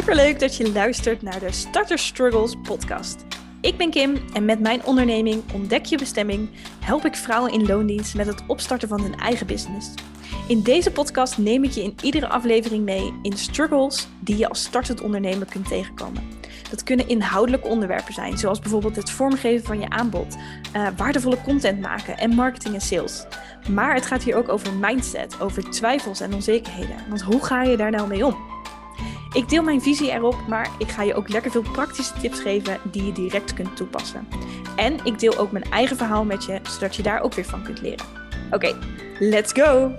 superleuk dat je luistert naar de Starter Struggles podcast. Ik ben Kim en met mijn onderneming Ontdek je bestemming help ik vrouwen in loondienst met het opstarten van hun eigen business. In deze podcast neem ik je in iedere aflevering mee in struggles die je als startend ondernemer kunt tegenkomen. Dat kunnen inhoudelijke onderwerpen zijn, zoals bijvoorbeeld het vormgeven van je aanbod, uh, waardevolle content maken en marketing en sales. Maar het gaat hier ook over mindset, over twijfels en onzekerheden. Want hoe ga je daar nou mee om? Ik deel mijn visie erop, maar ik ga je ook lekker veel praktische tips geven die je direct kunt toepassen. En ik deel ook mijn eigen verhaal met je, zodat je daar ook weer van kunt leren. Oké, let's go!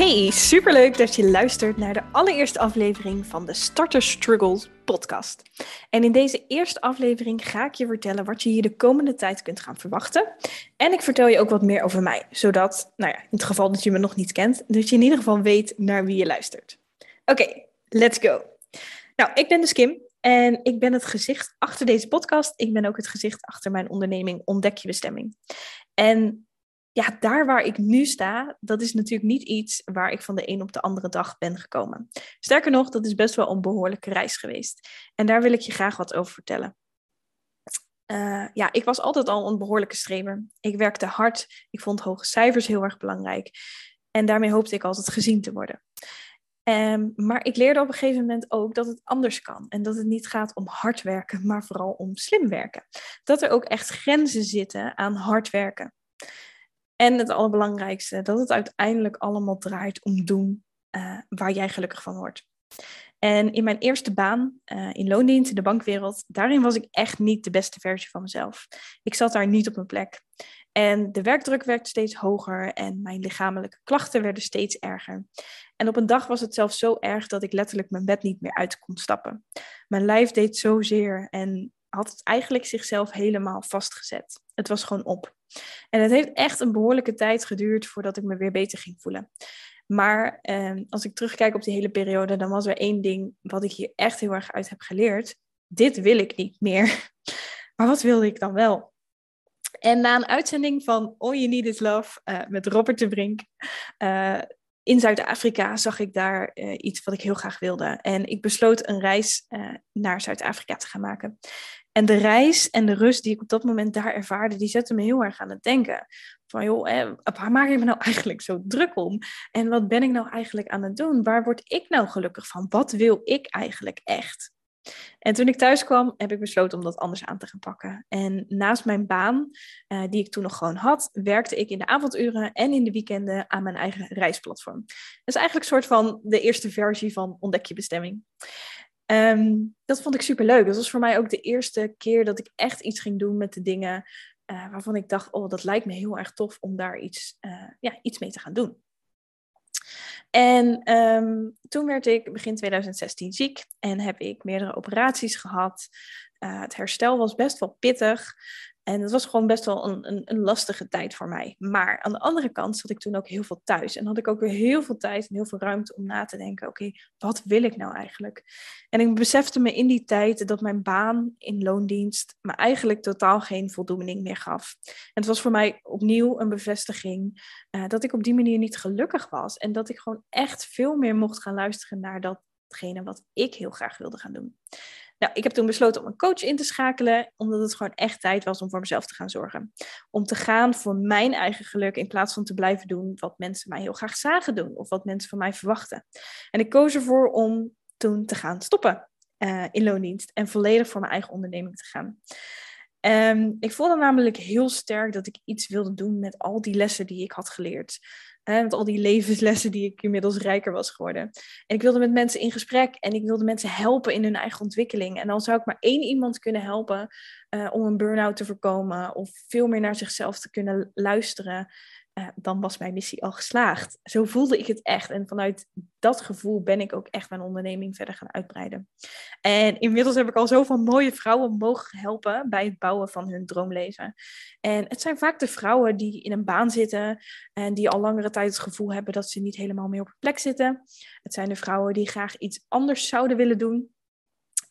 Hey, superleuk dat je luistert naar de allereerste aflevering van de Starter Struggles podcast. En in deze eerste aflevering ga ik je vertellen wat je hier de komende tijd kunt gaan verwachten. En ik vertel je ook wat meer over mij, zodat, nou ja, in het geval dat je me nog niet kent, dat je in ieder geval weet naar wie je luistert. Oké, let's go. Nou, ik ben dus Kim en ik ben het gezicht achter deze podcast. Ik ben ook het gezicht achter mijn onderneming Ontdek je bestemming. En ja, daar waar ik nu sta, dat is natuurlijk niet iets waar ik van de een op de andere dag ben gekomen. Sterker nog, dat is best wel een behoorlijke reis geweest. En daar wil ik je graag wat over vertellen. Uh, ja, ik was altijd al een behoorlijke streber. Ik werkte hard. Ik vond hoge cijfers heel erg belangrijk. En daarmee hoopte ik altijd gezien te worden. Um, maar ik leerde op een gegeven moment ook dat het anders kan. En dat het niet gaat om hard werken, maar vooral om slim werken. Dat er ook echt grenzen zitten aan hard werken. En het allerbelangrijkste, dat het uiteindelijk allemaal draait om doen uh, waar jij gelukkig van wordt. En in mijn eerste baan uh, in loondienst in de bankwereld, daarin was ik echt niet de beste versie van mezelf. Ik zat daar niet op mijn plek. En de werkdruk werd steeds hoger en mijn lichamelijke klachten werden steeds erger. En op een dag was het zelfs zo erg dat ik letterlijk mijn bed niet meer uit kon stappen. Mijn lijf deed zozeer en had het eigenlijk zichzelf helemaal vastgezet. Het was gewoon op. En het heeft echt een behoorlijke tijd geduurd voordat ik me weer beter ging voelen. Maar eh, als ik terugkijk op die hele periode, dan was er één ding wat ik hier echt heel erg uit heb geleerd. Dit wil ik niet meer. Maar wat wilde ik dan wel? En na een uitzending van All You Need Is Love uh, met Robert de Brink uh, in Zuid-Afrika zag ik daar uh, iets wat ik heel graag wilde. En ik besloot een reis naar Zuid-Afrika te gaan maken. En de reis en de rust die ik op dat moment daar ervaarde, die zette me heel erg aan het denken. Van joh, eh, waar maak ik me nou eigenlijk zo druk om? En wat ben ik nou eigenlijk aan het doen? Waar word ik nou gelukkig van? Wat wil ik eigenlijk echt? En toen ik thuis kwam, heb ik besloten om dat anders aan te gaan pakken. En naast mijn baan, uh, die ik toen nog gewoon had, werkte ik in de avonduren en in de weekenden aan mijn eigen reisplatform. Dat is eigenlijk een soort van de eerste versie van Ontdek je bestemming. Um, dat vond ik super leuk. Dat was voor mij ook de eerste keer dat ik echt iets ging doen met de dingen uh, waarvan ik dacht, oh, dat lijkt me heel erg tof om daar iets, uh, ja, iets mee te gaan doen. En um, toen werd ik begin 2016 ziek en heb ik meerdere operaties gehad. Uh, het herstel was best wel pittig. En het was gewoon best wel een, een, een, lastige tijd voor mij. Maar aan de andere kant zat ik toen ook heel veel thuis. En had ik ook weer heel veel tijd en heel veel ruimte om na te denken: oké, wat wil ik nou eigenlijk? En ik besefte me in die tijd dat mijn baan in loondienst me eigenlijk totaal geen voldoening meer gaf. En het was voor mij opnieuw een bevestiging uh, dat ik op die manier niet gelukkig was. En dat ik gewoon echt veel meer mocht gaan luisteren naar datgene wat ik heel graag wilde gaan doen. Nou, ik heb toen besloten om een coach in te schakelen, omdat het gewoon echt tijd was om voor mezelf te gaan zorgen. Om te gaan voor mijn eigen geluk in plaats van te blijven doen wat mensen mij heel graag zagen doen of wat mensen van mij verwachten. En ik koos ervoor om toen te gaan stoppen uh, in loondienst en volledig voor mijn eigen onderneming te gaan. Um, ik voelde namelijk heel sterk dat ik iets wilde doen met al die lessen die ik had geleerd. Met al die levenslessen die ik inmiddels rijker was geworden. En ik wilde met mensen in gesprek en ik wilde mensen helpen in hun eigen ontwikkeling. En dan zou ik maar één iemand kunnen helpen uh, om een burn-out te voorkomen of veel meer naar zichzelf te kunnen luisteren. Uh, dan was mijn missie al geslaagd. Zo voelde ik het echt. En vanuit dat gevoel ben ik ook echt mijn onderneming verder gaan uitbreiden. En inmiddels heb ik al zoveel mooie vrouwen mogen helpen bij het bouwen van hun droomleven. En het zijn vaak de vrouwen die in een baan zitten en die al langere tijd het gevoel hebben dat ze niet helemaal meer op hun plek zitten. Het zijn de vrouwen die graag iets anders zouden willen doen.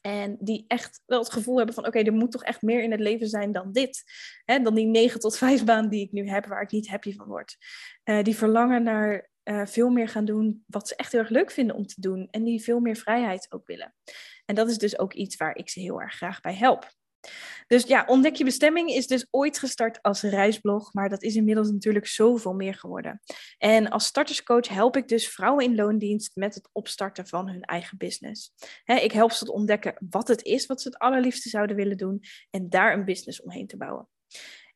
En die echt wel het gevoel hebben van oké, er moet toch echt meer in het leven zijn dan dit. Hè? Dan die 9 tot 5 baan die ik nu heb, waar ik niet happy van word. Uh, die verlangen naar eh, veel meer gaan doen wat ze echt heel erg leuk vinden om te doen. En die veel meer vrijheid ook willen. En dat is dus ook iets waar ik ze heel erg graag bij help. Dus ja, Ontdek je bestemming is dus ooit gestart als reisblog, maar dat is inmiddels natuurlijk zoveel meer geworden. En als starterscoach help ik dus vrouwen in loondienst met het opstarten van hun eigen business. ik help ze te ontdekken wat het is wat ze het allerliefste zouden willen doen en daar een business omheen te bouwen.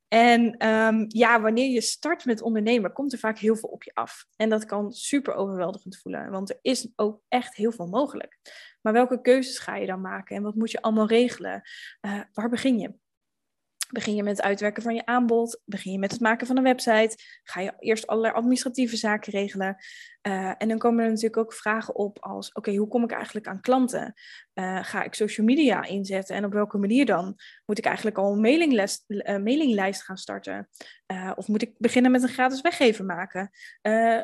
En ehm, ja, wanneer je start met ondernemen, komt er vaak heel veel op je af. En dat kan super overweldigend voelen, want er is ook echt heel veel mogelijk. Maar welke keuzes ga je dan maken en wat moet je allemaal regelen? Uh, waar begin je? Begin je met het uitwerken van je aanbod? Begin je met het maken van een website? Ga je eerst allerlei administratieve zaken regelen? Uh, en dan komen er natuurlijk ook vragen op als: oké, hoe kom ik eigenlijk aan klanten? Uh, ga ik social media inzetten en op welke manier dan? Moet ik eigenlijk al een mailinglijst, uh, mailinglijst gaan starten? of moet ik beginnen met een gratis weggever maken?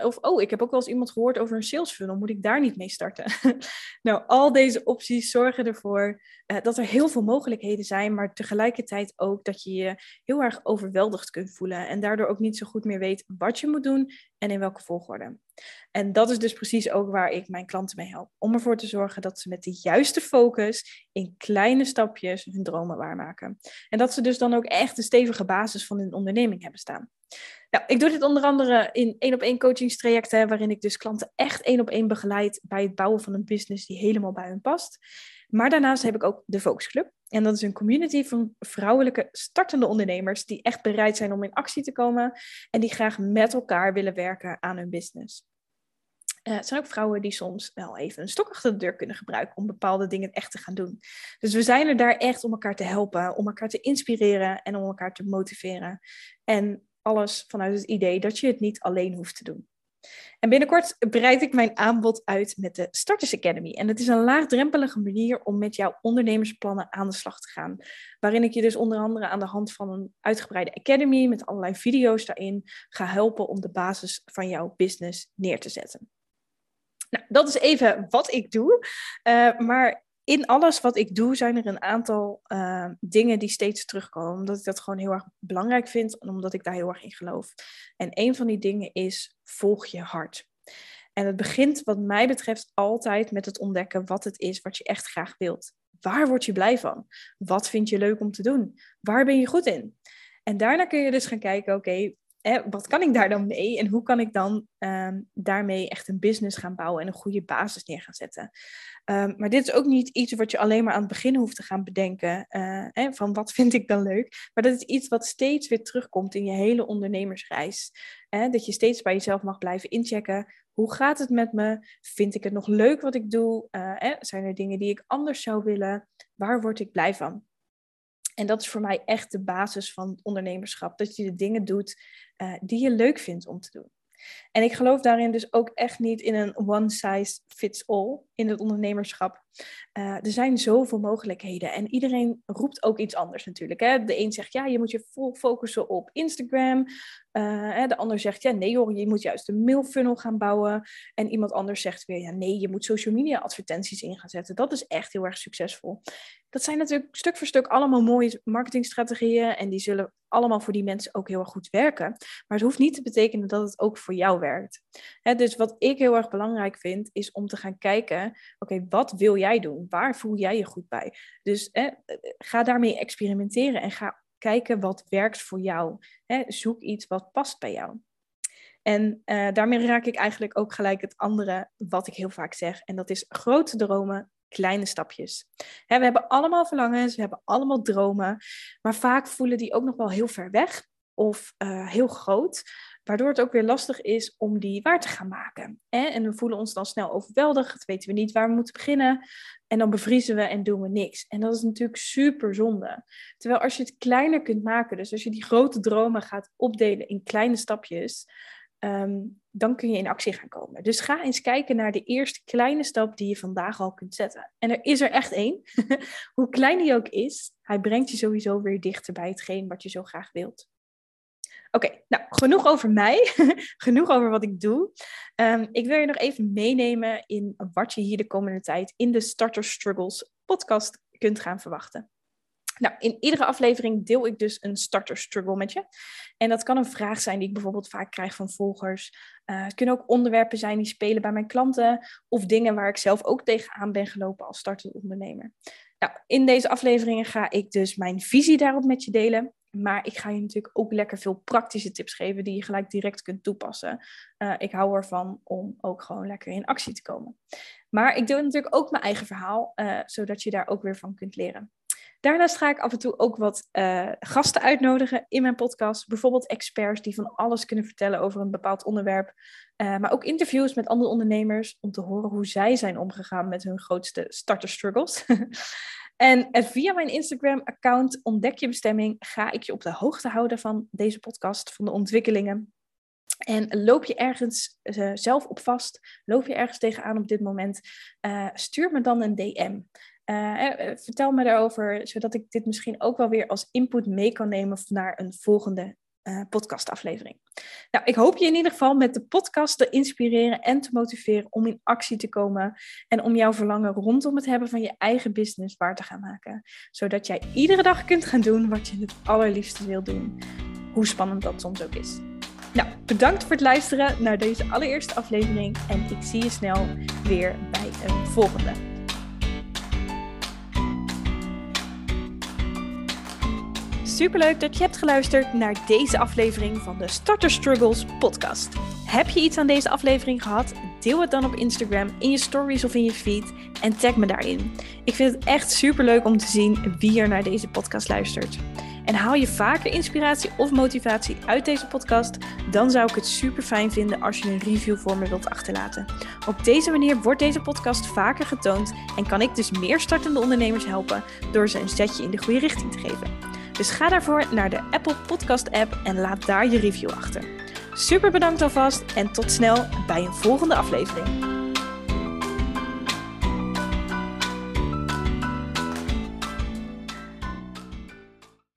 of oh, ik heb ook wel eens iemand gehoord over een sales funnel. Moet ik daar niet mee starten? nou, al deze opties zorgen ervoor dat er heel veel mogelijkheden zijn, maar tegelijkertijd ook dat je je heel erg overweldigd kunt voelen en daardoor ook niet zo goed meer weet wat je moet doen en in welke volgorde. En dat is dus precies ook waar ik mijn klanten mee help. Om ervoor te zorgen dat ze met de juiste focus in kleine stapjes hun dromen waarmaken. En dat ze dus dan ook echt een stevige basis van hun onderneming hebben staan. Nou, ik doe dit onder andere in één op één coachingstrajecten, waarin ik dus klanten echt één op één begeleid bij het bouwen van een business die helemaal bij hun past. Maar daarnaast heb ik ook de Focus Club. En dat is een community van vrouwelijke startende ondernemers die echt bereid zijn om in actie te komen en die graag met elkaar willen werken aan hun business. Uh, het zijn ook vrouwen die soms wel even een stok achter de deur kunnen gebruiken om bepaalde dingen echt te gaan doen. Dus we zijn er daar echt om elkaar te helpen, om elkaar te inspireren en om elkaar te motiveren. En alles vanuit het idee dat je het niet alleen hoeft te doen. En binnenkort breid ik mijn aanbod uit met de Starters Academy. En het is een laagdrempelige manier om met jouw ondernemersplannen aan de slag te gaan. Waarin ik je dus onder andere aan de hand van een uitgebreide academy met allerlei video's daarin ga helpen om de basis van jouw business neer te zetten. Nou, dat is even wat ik doe. Uh, maar in alles wat ik doe zijn er een aantal uh, dingen die steeds terugkomen. Omdat ik dat gewoon heel erg belangrijk vind en omdat ik daar heel erg in geloof. En een van die dingen is volg je hart. En het begint wat mij betreft altijd met het ontdekken wat het is wat je echt graag wilt. Waar word je blij van? Wat vind je leuk om te doen? Waar ben je goed in? En daarna kun je dus gaan kijken, oké, wat kan ik daar dan mee en hoe kan ik dan um, daarmee echt een business gaan bouwen en een goede basis neer gaan zetten. Um, maar dit is ook niet iets wat je alleen maar aan het begin hoeft te gaan bedenken uh, hè, van wat vind ik dan leuk, maar dat is iets wat steeds weer terugkomt in je hele ondernemersreis. Hè? Dat je steeds bij jezelf mag blijven inchecken. Hoe gaat het met me? Vind ik het nog leuk wat ik doe? Hè? Zijn er dingen die ik anders zou willen? Waar word ik blij van? En dat is voor mij echt de basis van ondernemerschap. Dat je de dingen doet uh, die je leuk vindt om te doen. En ik geloof daarin dus ook echt niet in een one size fits all in het ondernemerschap. Uh, er zijn zoveel mogelijkheden en iedereen roept ook iets anders natuurlijk. Hè? De een zegt ja, je moet je vol focussen op Instagram. Uh, de ander zegt ja, nee hoor, je moet juist een mailfunnel gaan bouwen. En iemand anders zegt weer ja, nee, je moet social media advertenties in gaan zetten. Dat is echt heel erg succesvol. Dat zijn natuurlijk stuk voor stuk allemaal mooie marketingstrategieën en die zullen allemaal voor die mensen ook heel erg goed werken. Maar het hoeft niet te betekenen dat het ook voor jou werkt. dus wat ik heel erg belangrijk vind, is om te gaan kijken: oké, wat wil jij doen? Waar voel jij je goed bij? Dus ga daarmee experimenteren en ga kijken wat werkt voor jou. zoek iets wat past bij jou. En uh, daarmee raak ik eigenlijk ook gelijk het andere wat ik heel vaak zeg. En dat is grote dromen, kleine stapjes. we hebben allemaal verlangens, we hebben allemaal dromen, maar vaak voelen die ook nog wel heel ver weg of uh, heel groot, waardoor het ook weer lastig is om die waar te gaan maken. Hè? En we voelen ons dan snel overweldigd, weten we niet waar we moeten beginnen en dan bevriezen we en doen we niks. En dat is natuurlijk super zonde. Terwijl als je het kleiner kunt maken, dus als je die grote dromen gaat opdelen in kleine stapjes, Ehm, dan kun je in actie gaan komen. Dus ga eens kijken naar de eerste kleine stap die je vandaag al kunt zetten. En er is er echt één. Hoe klein die ook is, hij brengt je sowieso weer dichter bij hetgeen wat je zo graag wilt. Oké, nou, genoeg over mij. genoeg over wat ik doe. Ehm, ik wil je nog even meenemen in wat je hier de komende tijd in de Starter Struggles podcast kunt gaan verwachten. Nou, in iedere aflevering deel ik dus een starter struggle met je. En dat kan een vraag zijn die ik bijvoorbeeld vaak krijg van volgers. Uh, het kunnen ook onderwerpen zijn die spelen bij mijn klanten of dingen waar ik zelf ook tegenaan ben gelopen als startend ondernemer. Nou, in deze afleveringen ga ik dus mijn visie daarop met je delen. Maar ik ga je natuurlijk ook lekker veel praktische tips geven die je gelijk direct kunt toepassen. Uh, ik hou ervan om ook gewoon lekker in actie te komen. Maar ik deel natuurlijk ook mijn eigen verhaal, uh, zodat je daar ook weer van kunt leren. Daarnaast ga ik af en toe ook wat uh, gasten uitnodigen in mijn podcast. Bijvoorbeeld experts die van alles kunnen vertellen over een bepaald onderwerp. Maar ook interviews met andere ondernemers om te horen hoe zij zijn omgegaan met hun grootste starter struggles. en via mijn Instagram-account Ontdek je bestemming ga ik je op de hoogte houden van deze podcast, van de ontwikkelingen. En loop je ergens uh, zelf op vast, loop je ergens tegenaan op dit moment, stuur me dan een DM. Vertel me daarover, zodat ik dit misschien ook wel weer als input mee kan nemen naar een volgende uh, podcastaflevering. Nou, ik hoop je in ieder geval met de podcast te inspireren en te motiveren om in actie te komen en om jouw verlangen rondom het hebben van je eigen business waar te gaan maken. Zodat jij iedere dag kunt gaan doen wat je het allerliefste wil doen, hoe spannend dat soms ook is. Nou, bedankt voor het luisteren naar deze allereerste aflevering en ik zie je snel weer bij een volgende. Superleuk dat je hebt geluisterd naar deze aflevering van de Starter Struggles podcast. Heb je iets aan deze aflevering gehad? Deel het dan op Instagram, in je stories of in je feed en tag me daarin. Ik vind het echt superleuk om te zien wie er naar deze podcast luistert. En haal je vaker inspiratie of motivatie uit deze podcast, dan zou ik het super fijn vinden als je een review voor me wilt achterlaten. Op deze manier wordt deze podcast vaker getoond en kan ik dus meer startende ondernemers helpen door ze een zetje in de goede richting te geven. Dus ga daarvoor naar de Apple Podcast app en laat daar je review achter. Super bedankt alvast en tot snel bij een volgende aflevering.